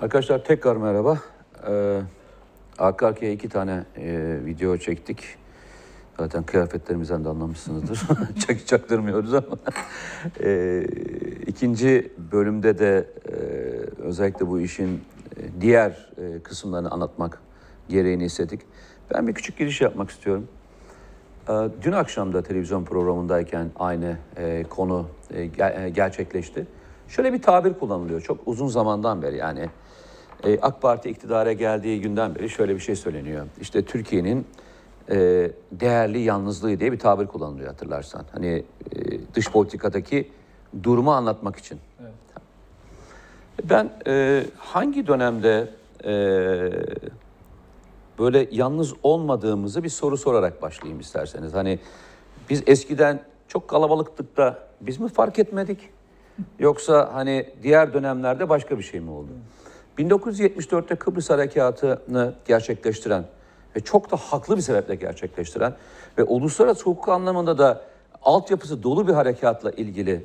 Arkadaşlar tekrar merhaba. Ee, arka arkaya iki tane e, video çektik. Zaten kıyafetlerimizden de anlamışsınızdır. Çak, çaktırmıyoruz ama. e, ikinci bölümde de e, özellikle bu işin e, diğer e, kısımlarını anlatmak gereğini istedik. Ben bir küçük giriş yapmak istiyorum. Ee, Dün akşam da televizyon programındayken aynı e, konu e, e, gerçekleşti. Şöyle bir tabir kullanılıyor çok uzun zamandan beri yani e, AK Parti iktidara geldiği günden beri şöyle bir şey söyleniyor. İşte Türkiye'nin e, değerli yalnızlığı diye bir tabir kullanılıyor hatırlarsan. Hani e, dış politikadaki durumu anlatmak için. Ben e, hangi dönemde e, böyle yalnız olmadığımızı bir soru sorarak başlayayım isterseniz. Hani biz eskiden çok kalabalıktık da biz mi fark etmedik? Yoksa hani diğer dönemlerde başka bir şey mi oldu? 1974'te Kıbrıs Harekatı'nı gerçekleştiren ve çok da haklı bir sebeple gerçekleştiren ve uluslararası hukuk anlamında da altyapısı dolu bir harekatla ilgili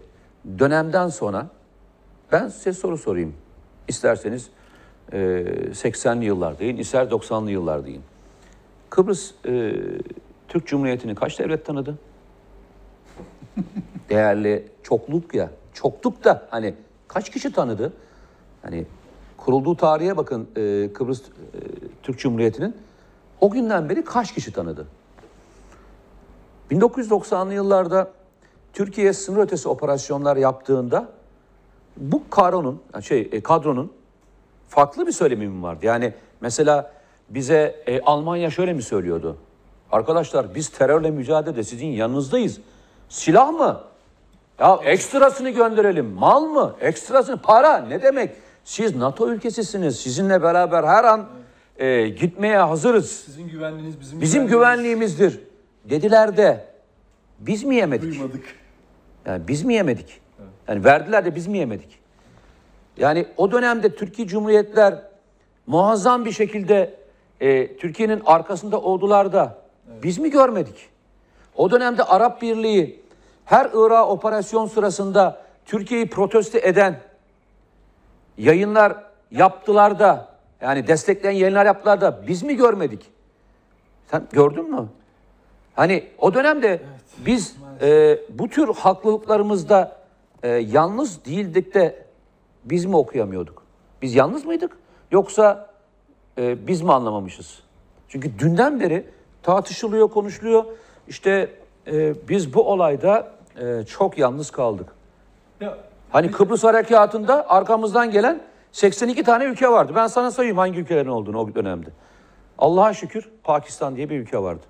dönemden sonra ben size soru sorayım. İsterseniz e, 80'li yıllar deyin, ister 90'lı yıllar deyin. Kıbrıs e, Türk Cumhuriyeti'ni kaç devlet tanıdı? Değerli çokluk ya, çokluk da hani kaç kişi tanıdı? Hani kurulduğu tarihe bakın e, Kıbrıs e, Türk Cumhuriyeti'nin o günden beri kaç kişi tanıdı? 1990'lı yıllarda Türkiye sınır ötesi operasyonlar yaptığında bu kadronun şey e, kadronun farklı bir söylemi mi vardı? Yani mesela bize e, Almanya şöyle mi söylüyordu? Arkadaşlar biz terörle mücadelede sizin yanınızdayız. Silah mı? Ya ekstrasını gönderelim. Mal mı? Ekstrasını para ne demek? Siz NATO ülkesisiniz. Sizinle beraber her an e, gitmeye hazırız. Sizin güvenliğiniz bizim, Bizim güvenliğimizdir. Dediler de biz mi yemedik? Duymadık. Yani biz mi yemedik? Yani verdiler de biz mi yemedik? Yani o dönemde Türkiye Cumhuriyetler muazzam bir şekilde e, Türkiye'nin arkasında oldular da biz mi görmedik? O dönemde Arap Birliği her Irak operasyon sırasında Türkiye'yi protesto eden yayınlar yaptılar da yani destekleyen yayınlar yaptılar da biz mi görmedik? Sen gördün mü? Hani o dönemde biz e, bu tür haklılıklarımızda e, yalnız değildik de biz mi okuyamıyorduk? Biz yalnız mıydık? Yoksa e, biz mi anlamamışız? Çünkü dünden beri tartışılıyor, konuşuluyor. İşte e, biz bu olayda e, çok yalnız kaldık. Ya, Hani Kıbrıs Harekatı'nda arkamızdan gelen 82 tane ülke vardı. Ben sana sayayım hangi ülkelerin olduğunu o dönemde. Allah'a şükür Pakistan diye bir ülke vardı.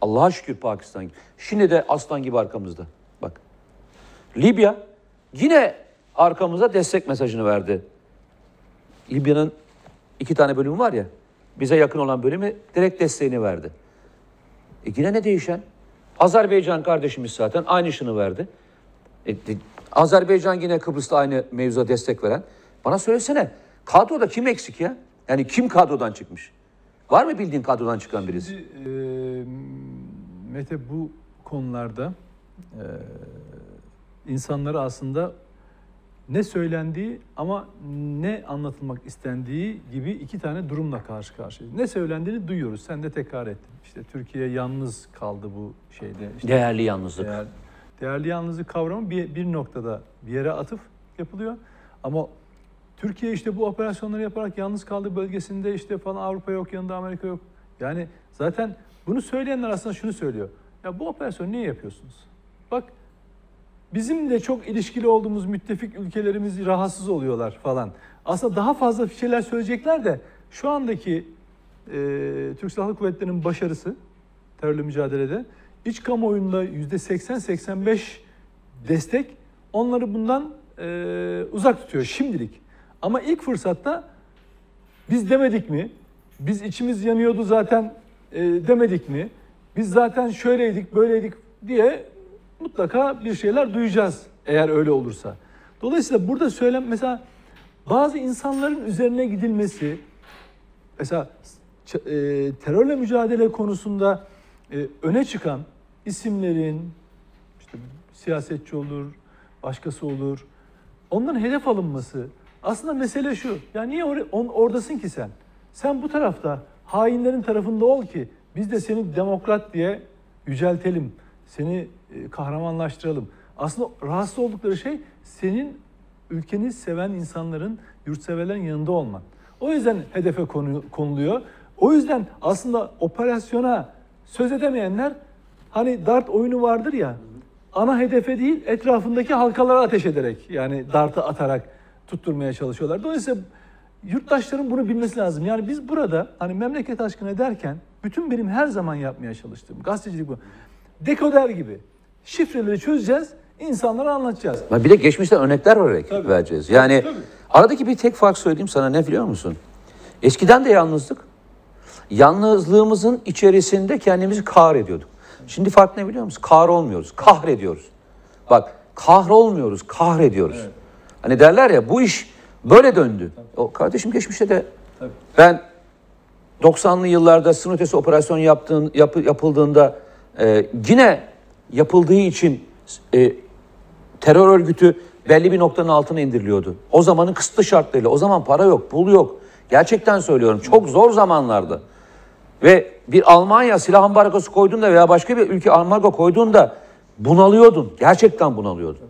Allah'a şükür Pakistan. Şimdi de aslan gibi arkamızda. Bak. Libya yine arkamıza destek mesajını verdi. Libya'nın iki tane bölümü var ya. Bize yakın olan bölümü direkt desteğini verdi. E yine ne değişen? Azerbaycan kardeşimiz zaten aynısını verdi. E, Azerbaycan yine Kıbrıs'ta aynı mevzuya destek veren. Bana söylesene kadroda kim eksik ya? Yani kim kadrodan çıkmış? Var mı bildiğin kadrodan çıkan birisi? Şimdi, e, Mete bu konularda e, insanları aslında ne söylendiği ama ne anlatılmak istendiği gibi iki tane durumla karşı karşıyayız. Ne söylendiğini duyuyoruz. Sen de tekrar ettin. İşte Türkiye yalnız kaldı bu şeyde. İşte Değerli yalnızlık. Değer, değerli yalnızlık kavramı bir, bir noktada bir yere atıf yapılıyor. Ama Türkiye işte bu operasyonları yaparak yalnız kaldığı bölgesinde işte falan Avrupa yok, yanında Amerika yok. Yani zaten bunu söyleyenler aslında şunu söylüyor. Ya bu operasyonu niye yapıyorsunuz? Bak bizim de çok ilişkili olduğumuz müttefik ülkelerimiz rahatsız oluyorlar falan. Aslında daha fazla şeyler söyleyecekler de şu andaki e, Türk Silahlı Kuvvetleri'nin başarısı terörle mücadelede iç kamuoyunda yüzde 80-85 destek onları bundan e, uzak tutuyor şimdilik. Ama ilk fırsatta biz demedik mi? Biz içimiz yanıyordu zaten e, demedik mi? Biz zaten şöyleydik, böyleydik diye mutlaka bir şeyler duyacağız eğer öyle olursa. Dolayısıyla burada söylem mesela bazı insanların üzerine gidilmesi mesela e, terörle mücadele konusunda e, öne çıkan isimlerin işte siyasetçi olur, başkası olur. Onların hedef alınması aslında mesele şu. Ya niye or- on- oradasın ki sen? Sen bu tarafta hainlerin tarafında ol ki biz de seni demokrat diye yüceltelim. Seni e, kahramanlaştıralım. Aslında rahatsız oldukları şey senin ülkeni seven insanların, yurtseverlerin yanında olman. O yüzden hedefe konu, konuluyor. O yüzden aslında operasyona söz edemeyenler hani dart oyunu vardır ya ana hedefe değil etrafındaki halkalara ateş ederek yani dartı atarak tutturmaya çalışıyorlar. Dolayısıyla yurttaşların bunu bilmesi lazım. Yani biz burada hani memleket aşkına derken bütün benim her zaman yapmaya çalıştığım gazetecilik bu. Dekoder gibi şifreleri çözeceğiz, insanlara anlatacağız. Bir de geçmişten örnekler vererek Tabii. vereceğiz. Yani Tabii. aradaki bir tek fark söyleyeyim sana ne biliyor musun? Eskiden de yalnızdık. Yalnızlığımızın içerisinde kendimizi kahrediyorduk. Şimdi fark ne biliyor musun? Kahrolmuyoruz, kahrediyoruz. Bak kahrolmuyoruz, kahrediyoruz. Hani derler ya bu iş böyle döndü. O kardeşim geçmişte de Tabii. ben 90'lı yıllarda sınır ötesi operasyon yaptığın, yapı- yapıldığında e, yine yapıldığı için e, terör örgütü belli bir noktanın altına indiriliyordu. O zamanın kısıtlı şartlarıyla. O zaman para yok, pul yok. Gerçekten söylüyorum. Çok zor zamanlardı. Ve bir Almanya silah ambargosu koyduğunda veya başka bir ülke ambargo koyduğunda bunalıyordun. Gerçekten bunalıyordun.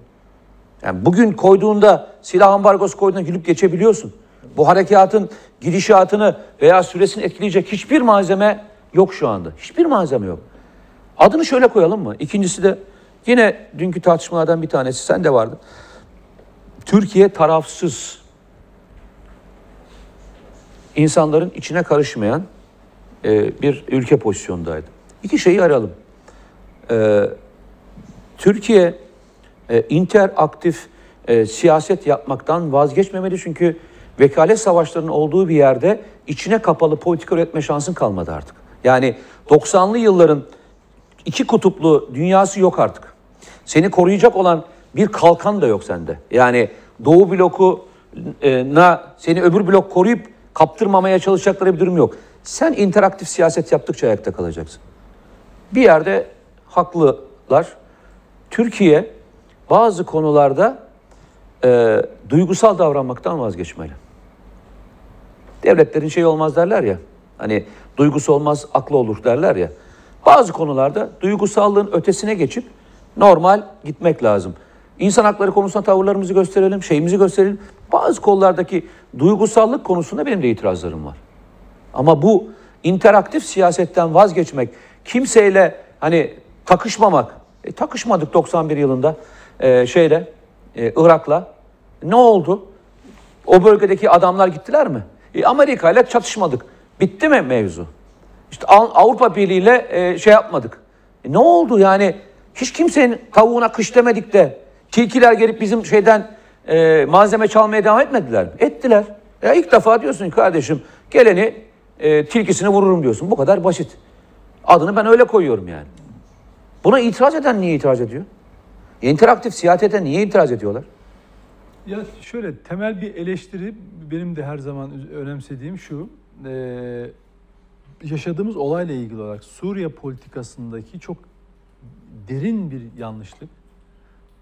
Yani bugün koyduğunda silah ambargosu koyduğunda gülüp geçebiliyorsun. Bu harekatın gidişatını veya süresini etkileyecek hiçbir malzeme yok şu anda. Hiçbir malzeme yok. Adını şöyle koyalım mı? İkincisi de yine dünkü tartışmalardan bir tanesi sen de vardı. Türkiye tarafsız insanların içine karışmayan e, bir ülke pozisyondaydı. İki şeyi arayalım. E, Türkiye e, interaktif e, siyaset yapmaktan vazgeçmemeli çünkü vekalet savaşlarının olduğu bir yerde içine kapalı politika üretme şansın kalmadı artık. Yani 90'lı yılların iki kutuplu dünyası yok artık. Seni koruyacak olan bir kalkan da yok sende. Yani Doğu bloku e, na seni öbür blok koruyup kaptırmamaya çalışacakları bir durum yok. Sen interaktif siyaset yaptıkça ayakta kalacaksın. Bir yerde haklılar. Türkiye bazı konularda e, duygusal davranmaktan vazgeçmeli. Devletlerin şey olmaz derler ya. Hani duygusu olmaz, aklı olur derler ya. Bazı konularda duygusallığın ötesine geçip normal gitmek lazım. İnsan hakları konusunda tavırlarımızı gösterelim, şeyimizi gösterelim. Bazı konulardaki duygusallık konusunda benim de itirazlarım var. Ama bu interaktif siyasetten vazgeçmek, kimseyle hani takışmamak, e, takışmadık 91 yılında e, şeyle, e, Irak'la. Ne oldu? O bölgedeki adamlar gittiler mi? E, Amerika ile çatışmadık. Bitti mi mevzu? İşte Av- Avrupa Birliği ile e, şey yapmadık. E, ne oldu yani? Hiç kimsenin tavuğuna kış demedik de tilkiler gelip bizim şeyden e, malzeme çalmaya devam etmediler mi? Ettiler. Ya ilk defa diyorsun kardeşim geleni e, tilkisini vururum diyorsun. Bu kadar basit. Adını ben öyle koyuyorum yani. Buna itiraz eden niye itiraz ediyor? İnteraktif siyasete niye itiraz ediyorlar? Ya şöyle temel bir eleştiri benim de her zaman önemsediğim şu. eee, yaşadığımız olayla ilgili olarak Suriye politikasındaki çok derin bir yanlışlık.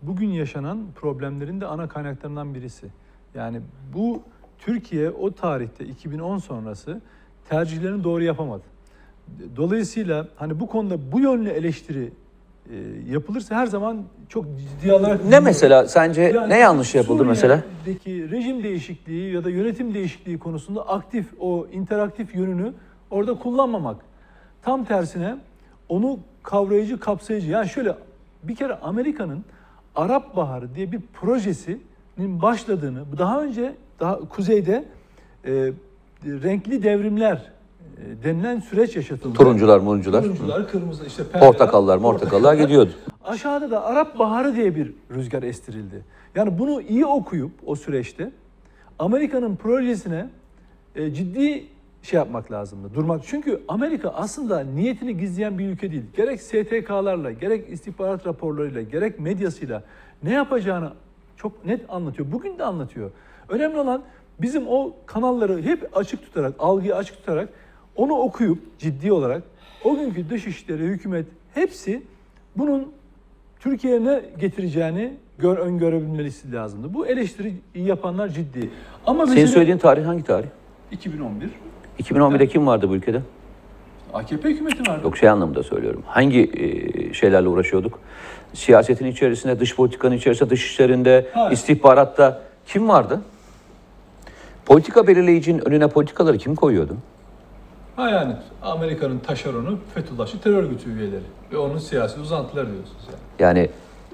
Bugün yaşanan problemlerin de ana kaynaklarından birisi. Yani bu Türkiye o tarihte 2010 sonrası tercihlerini doğru yapamadı. Dolayısıyla hani bu konuda bu yönlü eleştiri e, yapılırsa her zaman çok ciddi alarak Ne mesela sence yani ne yanlış yapıldı mesela? Suriye'deki rejim değişikliği ya da yönetim değişikliği konusunda aktif o interaktif yönünü orada kullanmamak. Tam tersine onu kavrayıcı, kapsayıcı. Yani şöyle bir kere Amerika'nın Arap Baharı diye bir projesinin başladığını, daha önce daha kuzeyde e, renkli devrimler e, denilen süreç yaşatıldı. Turuncular, muruncular. Turuncular, kırmızı işte perdeler, Portakallar, mortakallar gidiyordu. Aşağıda da Arap Baharı diye bir rüzgar estirildi. Yani bunu iyi okuyup o süreçte Amerika'nın projesine e, ciddi şey yapmak lazımdı. Durmak. Çünkü Amerika aslında niyetini gizleyen bir ülke değil. Gerek STK'larla, gerek istihbarat raporlarıyla, gerek medyasıyla ne yapacağını çok net anlatıyor. Bugün de anlatıyor. Önemli olan bizim o kanalları hep açık tutarak, algıyı açık tutarak onu okuyup ciddi olarak o günkü dışişleri, hükümet hepsi bunun Türkiye'ye ne getireceğini gör, öngörebilmesi lazımdı. Bu eleştiri yapanlar ciddi. Ama Senin söylediğin tarih hangi tarih? 2011 2011'de kim vardı bu ülkede? AKP hükümeti vardı. Yok şey anlamında söylüyorum. Hangi e, şeylerle uğraşıyorduk? Siyasetin içerisinde, dış politikanın içerisinde, dış işlerinde, Hayır. istihbaratta kim vardı? Politika belirleyicinin önüne politikaları kim koyuyordu? Ha yani Amerika'nın taşeronu Fethullahçı terör örgütü üyeleri ve onun siyasi uzantıları diyorsunuz yani. Yani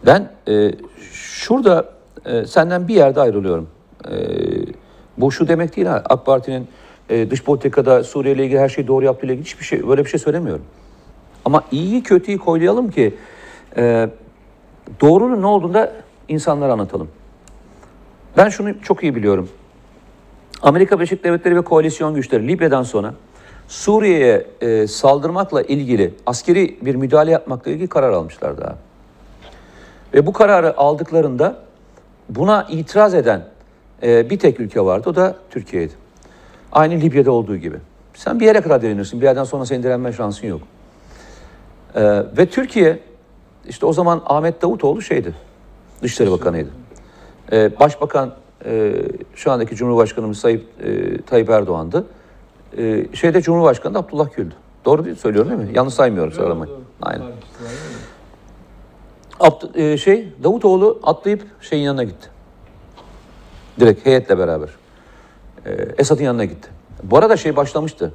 ben e, şurada e, senden bir yerde ayrılıyorum. E, bu şu demek değil ha. AK Parti'nin e, dış politikada Suriye ile ilgili her şeyi doğru yaptığıyla ilgili hiçbir şey böyle bir şey söylemiyorum. Ama iyiyi kötüyü koylayalım ki e, doğrunun ne olduğunu da insanlara anlatalım. Ben şunu çok iyi biliyorum. Amerika Birleşik Devletleri ve koalisyon güçleri Libya'dan sonra Suriye'ye e, saldırmakla ilgili askeri bir müdahale yapmakla ilgili karar almışlar daha. Ve bu kararı aldıklarında buna itiraz eden e, bir tek ülke vardı. O da Türkiye'ydi. Aynı Libya'da olduğu gibi. Sen bir yere kadar direnirsin. Bir yerden sonra senin direnme şansın yok. E, ve Türkiye işte o zaman Ahmet Davutoğlu şeydi. Dışişleri Bakanıydı. E, Başbakan e, şu andaki Cumhurbaşkanımız Tayyip, e, Tayyip Erdoğan'dı. E, şeyde Cumhurbaşkanı da Abdullah Gül'dü. Doğru değil, söylüyorum değil mi? Yanlış saymıyorum söylemeyi. Aynen. Abd- e, şey Davutoğlu atlayıp şeyin yanına gitti. Direkt heyetle beraber. E, Esad'ın yanına gitti. Bu arada şey başlamıştı.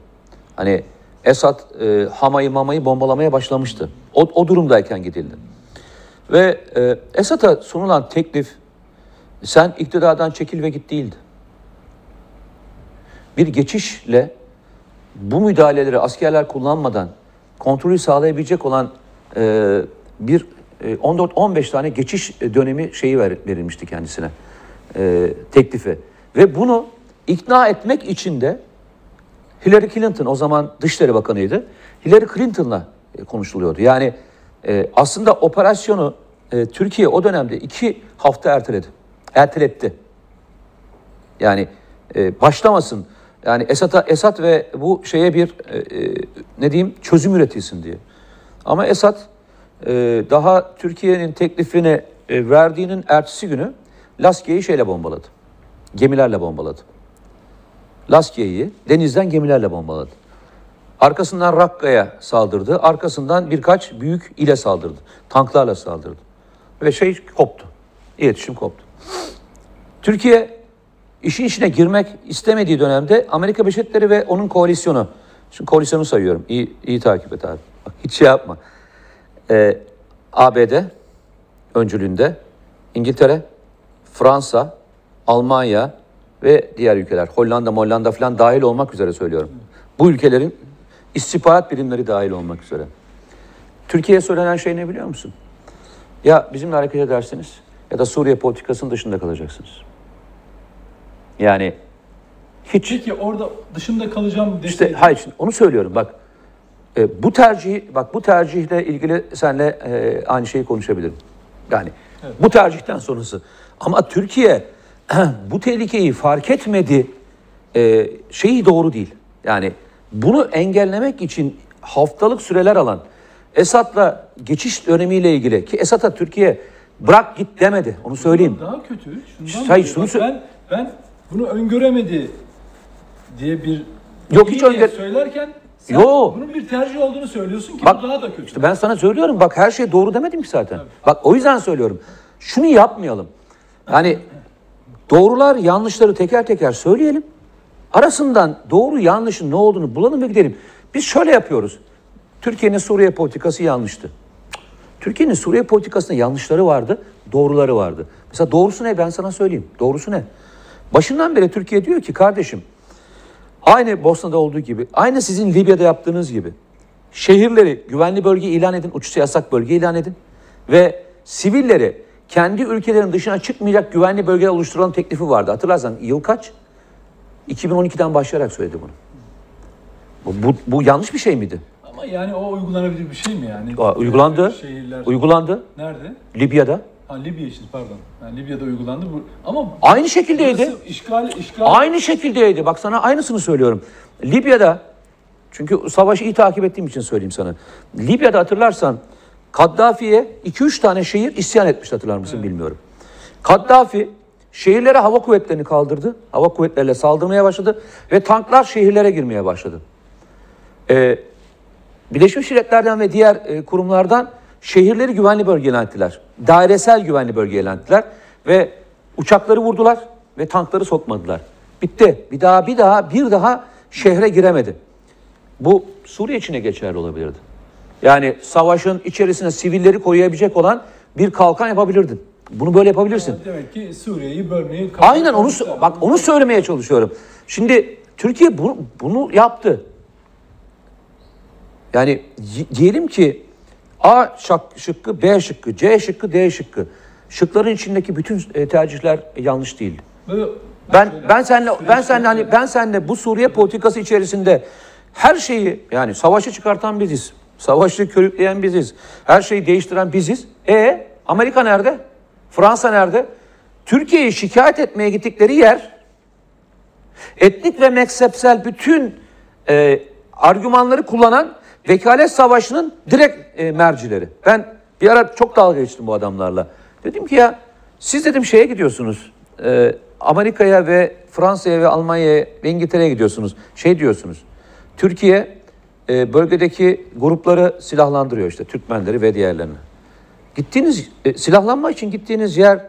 Hani Esad e, Hama'yı Mama'yı bombalamaya başlamıştı. O, o durumdayken gidildi. Ve e, Esad'a sunulan teklif sen iktidardan çekil ve git değildi. Bir geçişle bu müdahaleleri askerler kullanmadan kontrolü sağlayabilecek olan e, bir e, 14-15 tane geçiş dönemi şeyi ver, verilmişti kendisine e, teklifi. Ve bunu ikna etmek için de Hillary Clinton o zaman Dışişleri Bakanıydı. Hillary Clinton'la e, konuşuluyordu. Yani e, aslında operasyonu e, Türkiye o dönemde iki hafta erteledi. Erteletti. Yani e, başlamasın. Yani Esat'a Esat ve bu şeye bir e, e, ne diyeyim çözüm üretilsin diye. Ama Esat e, daha Türkiye'nin teklifini e, verdiğinin ertesi günü Laskiye'yi şeyle bombaladı. Gemilerle bombaladı. Laskiye'yi denizden gemilerle bombaladı. Arkasından Rakka'ya saldırdı. Arkasından birkaç büyük ile saldırdı. Tanklarla saldırdı. Ve şey koptu. İletişim koptu. Türkiye işin içine girmek istemediği dönemde Amerika Birleşik Devletleri ve onun koalisyonu. Şimdi koalisyonu sayıyorum. İyi, iyi takip et abi. Bak, hiç şey yapma. Ee, ABD öncülüğünde İngiltere, Fransa, Almanya ve diğer ülkeler. Hollanda, Mollanda falan dahil olmak üzere söylüyorum. Bu ülkelerin istihbarat birimleri dahil olmak üzere. Türkiye'ye söylenen şey ne biliyor musun? Ya bizimle hareket edersiniz ya da Suriye politikasının dışında kalacaksınız. Yani hiç Peki orada dışında kalacağım işte deseydi. hayır onu söylüyorum bak. E, bu tercih bak bu tercihle ilgili senle e, aynı şeyi konuşabilirim. Yani bu tercihten sonrası. Ama Türkiye bu tehlikeyi fark etmedi. E, şeyi doğru değil. Yani bunu engellemek için haftalık süreler alan Esad'la geçiş dönemiyle ilgili ki Esad'a Türkiye bırak git demedi. Onu söyleyeyim. Daha kötü. Şundan Hayır, şunu sö- ben ben bunu öngöremedi diye bir Yok, hiç öngör- söylerken sen Yok. bunun bir tercih olduğunu söylüyorsun ki Bak bu daha da kötü. işte ben sana söylüyorum bak her şey doğru demedim ki zaten. Bak o yüzden söylüyorum. Şunu yapmayalım. Yani doğrular yanlışları teker teker söyleyelim. Arasından doğru yanlışın ne olduğunu bulalım ve gidelim. Biz şöyle yapıyoruz. Türkiye'nin Suriye politikası yanlıştı. Türkiye'nin Suriye politikasında yanlışları vardı, doğruları vardı. Mesela doğrusu ne ben sana söyleyeyim. Doğrusu ne? Başından beri Türkiye diyor ki kardeşim Aynı Bosna'da olduğu gibi, aynı sizin Libya'da yaptığınız gibi şehirleri güvenli bölge ilan edin, uçuşu yasak bölge ilan edin ve sivilleri kendi ülkelerin dışına çıkmayacak güvenli bölgeler oluşturalım teklifi vardı. Hatırlarsan yıl kaç? 2012'den başlayarak söyledi bunu. Bu, bu, bu yanlış bir şey miydi? Ama yani o uygulanabilir bir şey mi yani? Aa, uygulandı. Şehirler. Uygulandı Nerede? Libya'da. Ha Libya için pardon. Yani Libya'da uygulandı bu. Ama Aynı şekildeydi. işgal işgal Aynı şekildeydi. Bak sana aynısını söylüyorum. Libya'da çünkü savaşı iyi takip ettiğim için söyleyeyim sana. Libya'da hatırlarsan Kaddafi'ye 2-3 tane şehir isyan etmiş hatırlar mısın bilmiyorum. Kaddafi şehirlere hava kuvvetlerini kaldırdı. Hava kuvvetleriyle saldırmaya başladı ve tanklar şehirlere girmeye başladı. Ee, Birleşmiş Milletler'den ve diğer e, kurumlardan şehirleri güvenli bölge ilan ettiler. Dairesel güvenli bölge ilan ettiler ve uçakları vurdular ve tankları sokmadılar. Bitti. Bir daha bir daha bir daha şehre giremedi. Bu Suriye içine geçerli olabilirdi. Yani savaşın içerisine sivilleri koruyabilecek olan bir kalkan yapabilirdin. Bunu böyle yapabilirsin. Demek ki Suriye'yi bölmeyi Aynen onu bak onu söylemeye çalışıyorum. Şimdi Türkiye bunu, bunu yaptı. Yani diyelim ki A şıkkı, B şıkkı, C şıkkı, D şıkkı. Şıkların içindeki bütün e, tercihler yanlış değil. Ben ben seninle ben seninle hani ben seninle bu Suriye politikası içerisinde her şeyi yani savaşı çıkartan biziz. Savaşı körükleyen biziz. Her şeyi değiştiren biziz. E Amerika nerede? Fransa nerede? Türkiye'yi şikayet etmeye gittikleri yer etnik ve mezhepsel bütün e, argümanları kullanan vekalet savaşının direkt e, mercileri. Ben bir ara çok dalga geçtim bu adamlarla. Dedim ki ya siz dedim şeye gidiyorsunuz. e, Amerika'ya ve Fransa'ya ve Almanya'ya ve İngiltere'ye gidiyorsunuz. Şey diyorsunuz. Türkiye e, bölgedeki grupları silahlandırıyor işte Türkmenleri ve diğerlerini. Gittiğiniz e, silahlanma için gittiğiniz yer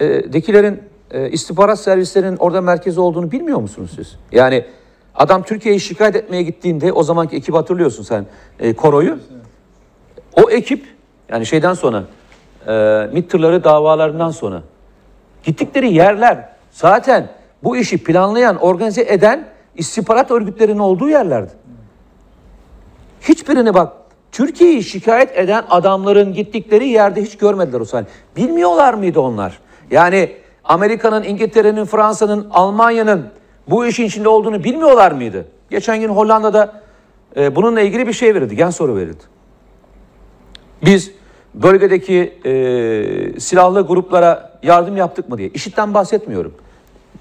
e, dekilerin e, istihbarat servislerinin orada merkezi olduğunu bilmiyor musunuz siz? Yani adam Türkiye'yi şikayet etmeye gittiğinde o zamanki ekip hatırlıyorsun sen e, Koro'yu. O ekip yani şeyden sonra e, MİT davalarından sonra gittikleri yerler zaten bu işi planlayan, organize eden istihbarat örgütlerinin olduğu yerlerdi. Hiçbirini bak Türkiye'yi şikayet eden adamların gittikleri yerde hiç görmediler o sahne. Bilmiyorlar mıydı onlar? Yani Amerika'nın, İngiltere'nin, Fransa'nın, Almanya'nın bu işin içinde olduğunu bilmiyorlar mıydı? Geçen gün Hollanda'da e, bununla ilgili bir şey verildi, gen soru verildi. Biz bölgedeki e, silahlı gruplara yardım yaptık mı diye. IŞİD'den bahsetmiyorum.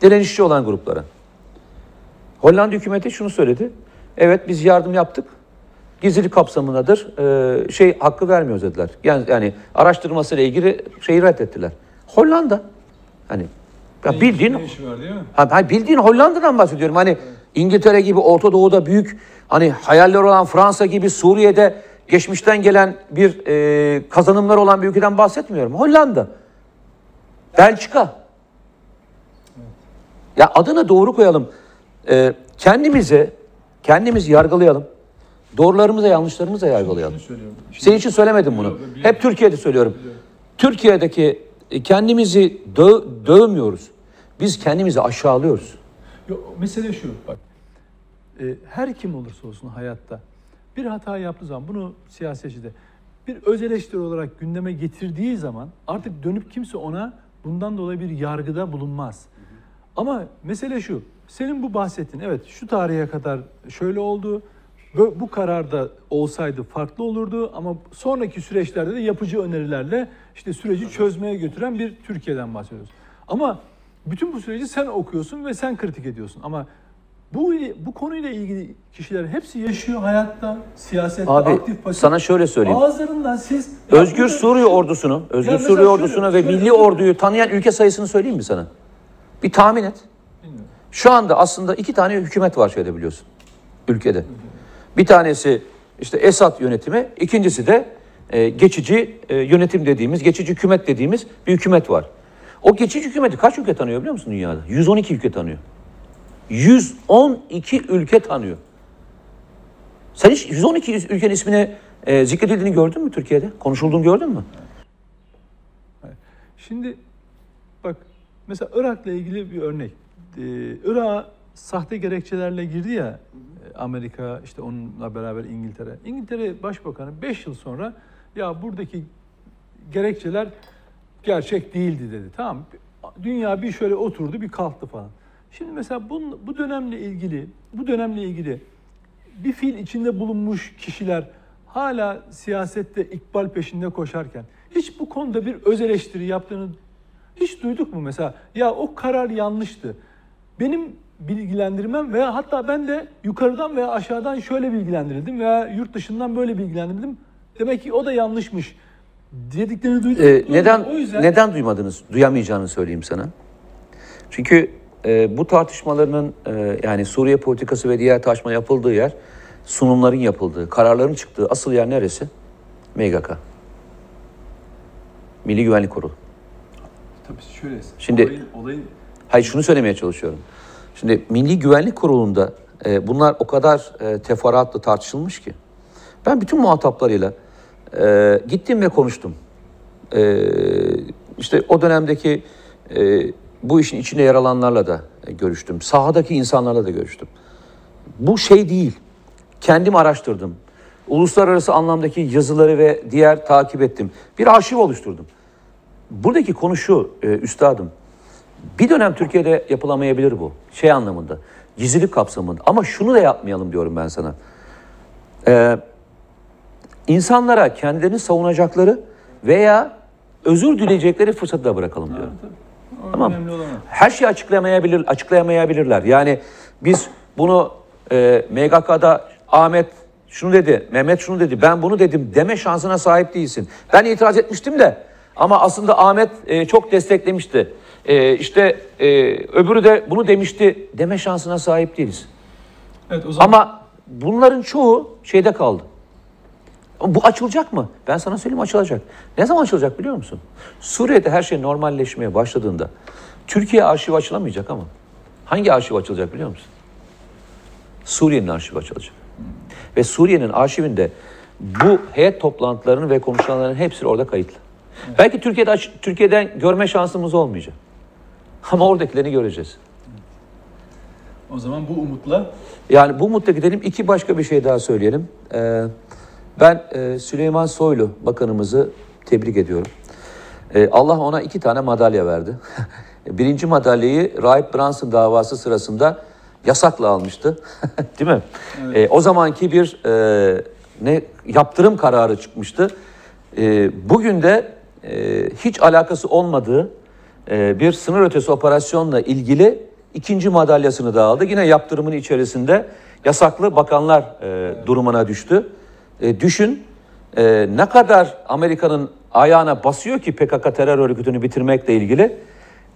Direnişçi olan gruplara. Hollanda hükümeti şunu söyledi. Evet biz yardım yaptık. Gizlilik kapsamındadır. Ee, şey hakkı vermiyoruz dediler. Yani, yani araştırmasıyla ilgili şeyi reddettiler. Hollanda. Hani ya bildiğin Ne işi var değil mi? Ha, bildiğin Hollanda'dan bahsediyorum. Hani İngiltere gibi Orta Doğu'da büyük hani hayaller olan Fransa gibi Suriye'de geçmişten gelen bir e, kazanımlar olan bir ülkeden bahsetmiyorum. Hollanda. Belçika. Ya adını doğru koyalım. Ee, kendimize kendimizi yargılayalım. Doğrularımıza yanlışlarımıza yargılayalım. Söylüyorum. Senin için söylemedim bunu. Hep Türkiye'de söylüyorum. Türkiye'deki e, kendimizi dö- dövmüyoruz. Biz kendimizi aşağılıyoruz. Yok, mesele şu bak. E, her kim olursa olsun hayatta bir hata yaptığı zaman bunu siyasetçide bir öz eleştiri olarak gündeme getirdiği zaman artık dönüp kimse ona bundan dolayı bir yargıda bulunmaz. Ama mesele şu. Senin bu bahsettiğin evet şu tarihe kadar şöyle oldu. Bu, bu karar da olsaydı farklı olurdu ama sonraki süreçlerde de yapıcı önerilerle işte süreci çözmeye götüren bir Türkiye'den bahsediyoruz. Ama bütün bu süreci sen okuyorsun ve sen kritik ediyorsun. Ama bu bu konuyla ilgili kişiler hepsi yaşıyor hayatta, siyasette, Abi aktif pasif. sana şöyle söyleyeyim. Ağızlarından siz Özgür Suriye ordusunu, Özgür Suriye şöyle- ordusunu ve şöyle- milli orduyu tanıyan ülke sayısını söyleyeyim mi sana? Bir tahmin et. Şu anda aslında iki tane hükümet var şeyde biliyorsun. Ülkede. Bir tanesi işte Esad yönetimi, ikincisi de e, geçici e, yönetim dediğimiz, geçici hükümet dediğimiz bir hükümet var. O geçici hükümeti kaç ülke tanıyor biliyor musun dünyada? 112 ülke tanıyor. 112 ülke tanıyor. Sen hiç 112 ülkenin ismini e, zikredildiğini gördün mü Türkiye'de? Konuşulduğunu gördün mü? Şimdi bak mesela Irak'la ilgili bir örnek. Ee, Irak'a sahte gerekçelerle girdi ya e, Amerika işte onunla beraber İngiltere. İngiltere Başbakanı 5 yıl sonra ya buradaki gerekçeler gerçek değildi dedi. Tamam. Dünya bir şöyle oturdu bir kalktı falan. Şimdi mesela bu, bu dönemle ilgili bu dönemle ilgili bir fiil içinde bulunmuş kişiler hala siyasette ikbal peşinde koşarken hiç bu konuda bir öz eleştiri yaptığını hiç duyduk mu mesela? Ya o karar yanlıştı. Benim bilgilendirmem veya hatta ben de yukarıdan veya aşağıdan şöyle bilgilendirildim veya yurt dışından böyle bilgilendirildim Demek ki o da yanlışmış dediklerini duydum. Ee, neden O yüzden neden duymadınız? Duyamayacağını söyleyeyim sana. Çünkü e, bu tartışmaların e, yani Suriye politikası ve diğer tartışma yapıldığı yer sunumların yapıldığı, kararların çıktığı asıl yer neresi? MGK. Milli Güvenlik Kurulu. tabii şöyle. Şimdi- olayın, olayın Hayır şunu söylemeye çalışıyorum. Şimdi Milli Güvenlik Kurulu'nda e, bunlar o kadar e, teferruatlı tartışılmış ki. Ben bütün muhataplarıyla e, gittim ve konuştum. E, işte o dönemdeki e, bu işin içinde yer alanlarla da e, görüştüm. Sahadaki insanlarla da görüştüm. Bu şey değil. Kendim araştırdım. Uluslararası anlamdaki yazıları ve diğer takip ettim. Bir arşiv oluşturdum. Buradaki konu şu e, üstadım. Bir dönem Türkiye'de yapılamayabilir bu. Şey anlamında. Gizlilik kapsamında. Ama şunu da yapmayalım diyorum ben sana. Ee, insanlara kendilerini savunacakları veya özür dileyecekleri fırsatı da bırakalım diyorum. o Tamam. Her şeyi açıklayamayabilir, açıklayamayabilirler. Yani biz bunu e, MGK'da Ahmet şunu dedi, Mehmet şunu dedi, ben bunu dedim deme şansına sahip değilsin. Ben itiraz etmiştim de ama aslında Ahmet e, çok desteklemişti. E, işte e, öbürü de bunu demişti deme şansına sahip değiliz. Evet o zaman Ama bunların çoğu şeyde kaldı. Bu açılacak mı? Ben sana söyleyeyim açılacak. Ne zaman açılacak biliyor musun? Suriye'de her şey normalleşmeye başladığında Türkiye arşivi açılamayacak ama hangi arşiv açılacak biliyor musun? Suriye'nin arşivi açılacak. Ve Suriye'nin arşivinde bu heyet toplantılarının ve konuşmaların hepsi orada kayıtlı. Belki Türkiye'de Türkiye'den görme şansımız olmayacak. Ama oradakilerini göreceğiz. o zaman bu umutla Yani bu umutla gidelim. İki başka bir şey daha söyleyelim. Ee, ben e, Süleyman Soylu bakanımızı tebrik ediyorum. Ee, Allah ona iki tane madalya verdi. Birinci madalyayı Rahip Brunson davası sırasında yasakla almıştı. Değil mi? Ee, o zamanki bir e, ne yaptırım kararı çıkmıştı. Ee, bugün de e, hiç alakası olmadığı e, bir sınır ötesi operasyonla ilgili ikinci madalyasını da aldı. Yine yaptırımın içerisinde yasaklı bakanlar e, durumuna düştü. E, düşün e, ne kadar Amerika'nın ayağına basıyor ki PKK terör örgütünü bitirmekle ilgili.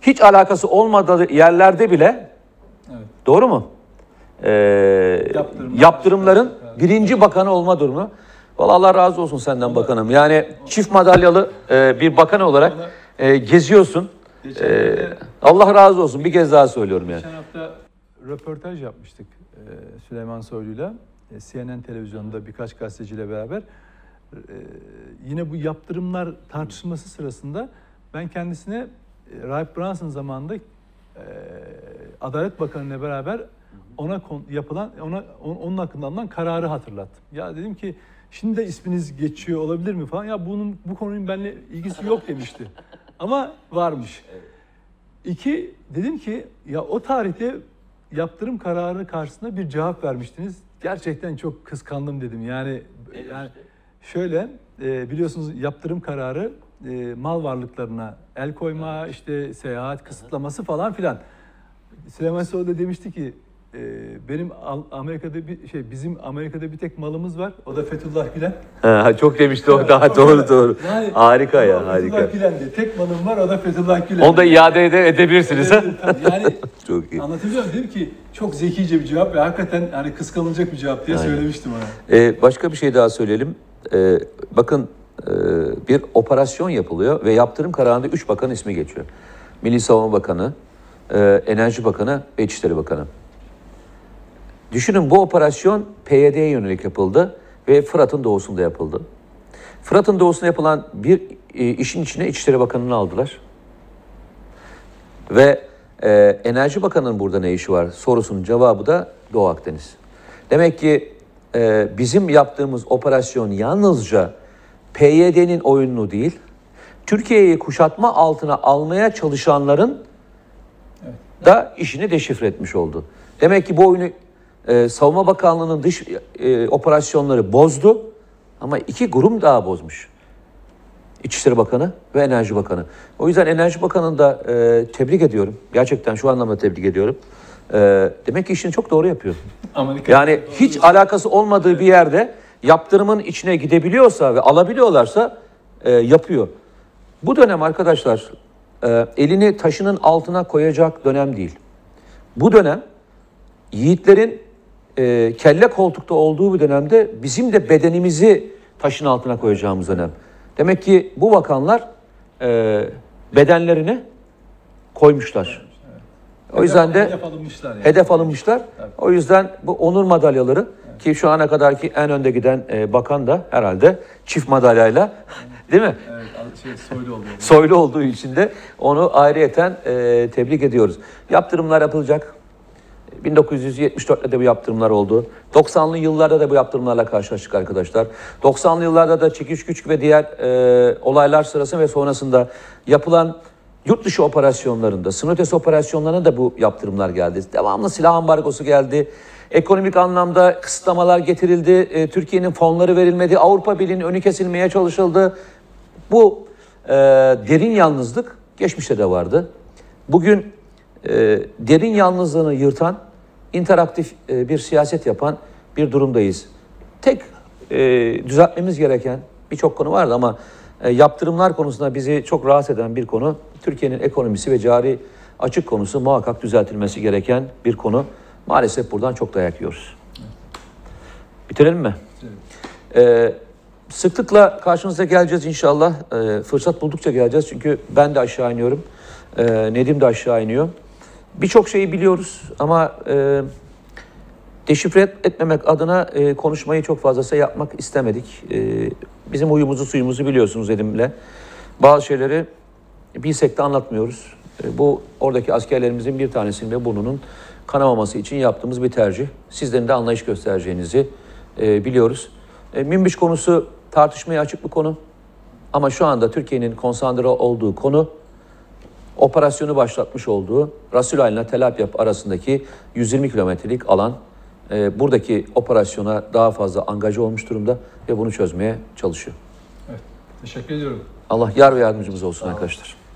Hiç alakası olmadığı yerlerde bile evet. Doğru mu? Ee, Yaptırımlar. yaptırımların Evet. birinci bakanı olma durumu. Vallahi Allah razı olsun senden bakanım. Yani çift madalyalı e, bir bakan olarak e, geziyorsun. E, Allah razı olsun. Bir kez daha söylüyorum yani. Geçen hafta röportaj yapmıştık e, Süleyman Soylu'yla. E, CNN televizyonunda birkaç gazeteciyle beraber. E, yine bu yaptırımlar tartışılması sırasında ben kendisine e, Rahip Brunson zamanında e, Adalet Bakanı ile beraber ona kon- yapılan ona on- onun hakkında alınan kararı hatırlattım. Ya dedim ki şimdi de isminiz geçiyor olabilir mi falan. Ya bunun bu konunun benimle ilgisi yok demişti. Ama varmış. İki, dedim ki ya o tarihte yaptırım kararı karşısında bir cevap vermiştiniz. Gerçekten çok kıskandım dedim. Yani yani şöyle e, biliyorsunuz yaptırım kararı e, mal varlıklarına el koyma, işte seyahat kısıtlaması falan filan. Süleyman Soylu da demişti ki benim Al- Amerika'da bir şey bizim Amerika'da bir tek malımız var. O da Fethullah Gülen. Ha, çok demişti o daha doğru doğru. Yani- Harika ya Ama harika. Fethullah Gülen diye tek malım var o da Fethullah Gülen. Onu da iade ede- edebilirsiniz. ha? Evet. Yani Çok iyi. Muyum? Dedim ki çok zekice bir cevap ve hakikaten hani kıskanılacak bir cevap diye Aynen. söylemiştim ona. Ee, başka bir şey daha söyleyelim. Ee, bakın e, bir operasyon yapılıyor ve yaptırım kararında üç bakan ismi geçiyor. Milli Savunma Bakanı, e, Enerji Bakanı ve İçişleri Bakanı. Düşünün bu operasyon PYD'ye yönelik yapıldı ve Fırat'ın doğusunda yapıldı. Fırat'ın doğusunda yapılan bir e, işin içine İçişleri Bakanı'nı aldılar. Ve e, Enerji Bakanı'nın burada ne işi var sorusunun cevabı da Doğu Akdeniz. Demek ki e, bizim yaptığımız operasyon yalnızca PYD'nin oyununu değil, Türkiye'yi kuşatma altına almaya çalışanların da işini deşifre etmiş oldu. Demek ki bu oyunu e, Savunma Bakanlığı'nın dış e, operasyonları bozdu ama iki grup daha bozmuş. İçişleri Bakanı ve Enerji Bakanı. O yüzden Enerji Bakanı'nı da e, tebrik ediyorum. Gerçekten şu anlamda tebrik ediyorum. E, demek ki işini çok doğru yapıyor. Amerika Yani hiç alakası olmadığı bir yerde yaptırımın içine gidebiliyorsa ve alabiliyorlarsa e, yapıyor. Bu dönem arkadaşlar e, elini taşının altına koyacak dönem değil. Bu dönem yiğitlerin e, kelle koltukta olduğu bir dönemde bizim de bedenimizi taşın altına koyacağımız dönem. Demek ki bu bakanlar e, bedenlerini koymuşlar. O yüzden de hedef alınmışlar yani. hedef alınmışlar. O yüzden bu onur madalyaları ki şu ana kadarki en önde giden e, bakan da herhalde çift madalyayla değil mi? Evet, şey soylu oluyor. Soylu olduğu için de onu ayrıyeten e, tebrik ediyoruz. Yaptırımlar yapılacak. 1974'te de bu yaptırımlar oldu. 90'lı yıllarda da bu yaptırımlarla karşılaştık arkadaşlar. 90'lı yıllarda da çekiş güç ve diğer e, olaylar sırasında ve sonrasında yapılan yurt dışı operasyonlarında, sınır ötesi operasyonlarına da bu yaptırımlar geldi. Devamlı silah ambargosu geldi. Ekonomik anlamda kısıtlamalar getirildi. E, Türkiye'nin fonları verilmedi. Avrupa Birliği'nin önü kesilmeye çalışıldı. Bu e, derin yalnızlık geçmişte de vardı. Bugün e, derin yalnızlığını yırtan, interaktif e, bir siyaset yapan bir durumdayız. Tek e, düzeltmemiz gereken birçok konu vardı ama e, yaptırımlar konusunda bizi çok rahatsız eden bir konu Türkiye'nin ekonomisi ve cari açık konusu muhakkak düzeltilmesi gereken bir konu. Maalesef buradan çok dayak yiyoruz. Bitirelim mi? Ee, sıklıkla karşınıza geleceğiz inşallah. Ee, fırsat buldukça geleceğiz çünkü ben de aşağı iniyorum. Ee, Nedim de aşağı iniyor. Birçok şeyi biliyoruz ama e, deşifre et- etmemek adına e, konuşmayı çok fazlası yapmak istemedik. E, bizim huyumuzu suyumuzu biliyorsunuz Nedim'le. Bazı şeyleri bilsek de anlatmıyoruz. E, bu oradaki askerlerimizin bir tanesinin ve burnunun kanamaması için yaptığımız bir tercih. Sizlerin de anlayış göstereceğinizi e, biliyoruz. E, Minbiş konusu tartışmaya açık bir konu. Ama şu anda Türkiye'nin konsantre olduğu konu operasyonu başlatmış olduğu Rasul ile Tel Abyad arasındaki 120 kilometrelik alan e, buradaki operasyona daha fazla angaja olmuş durumda ve bunu çözmeye çalışıyor. Evet, teşekkür ediyorum. Allah yar ve yardımcımız olsun arkadaşlar.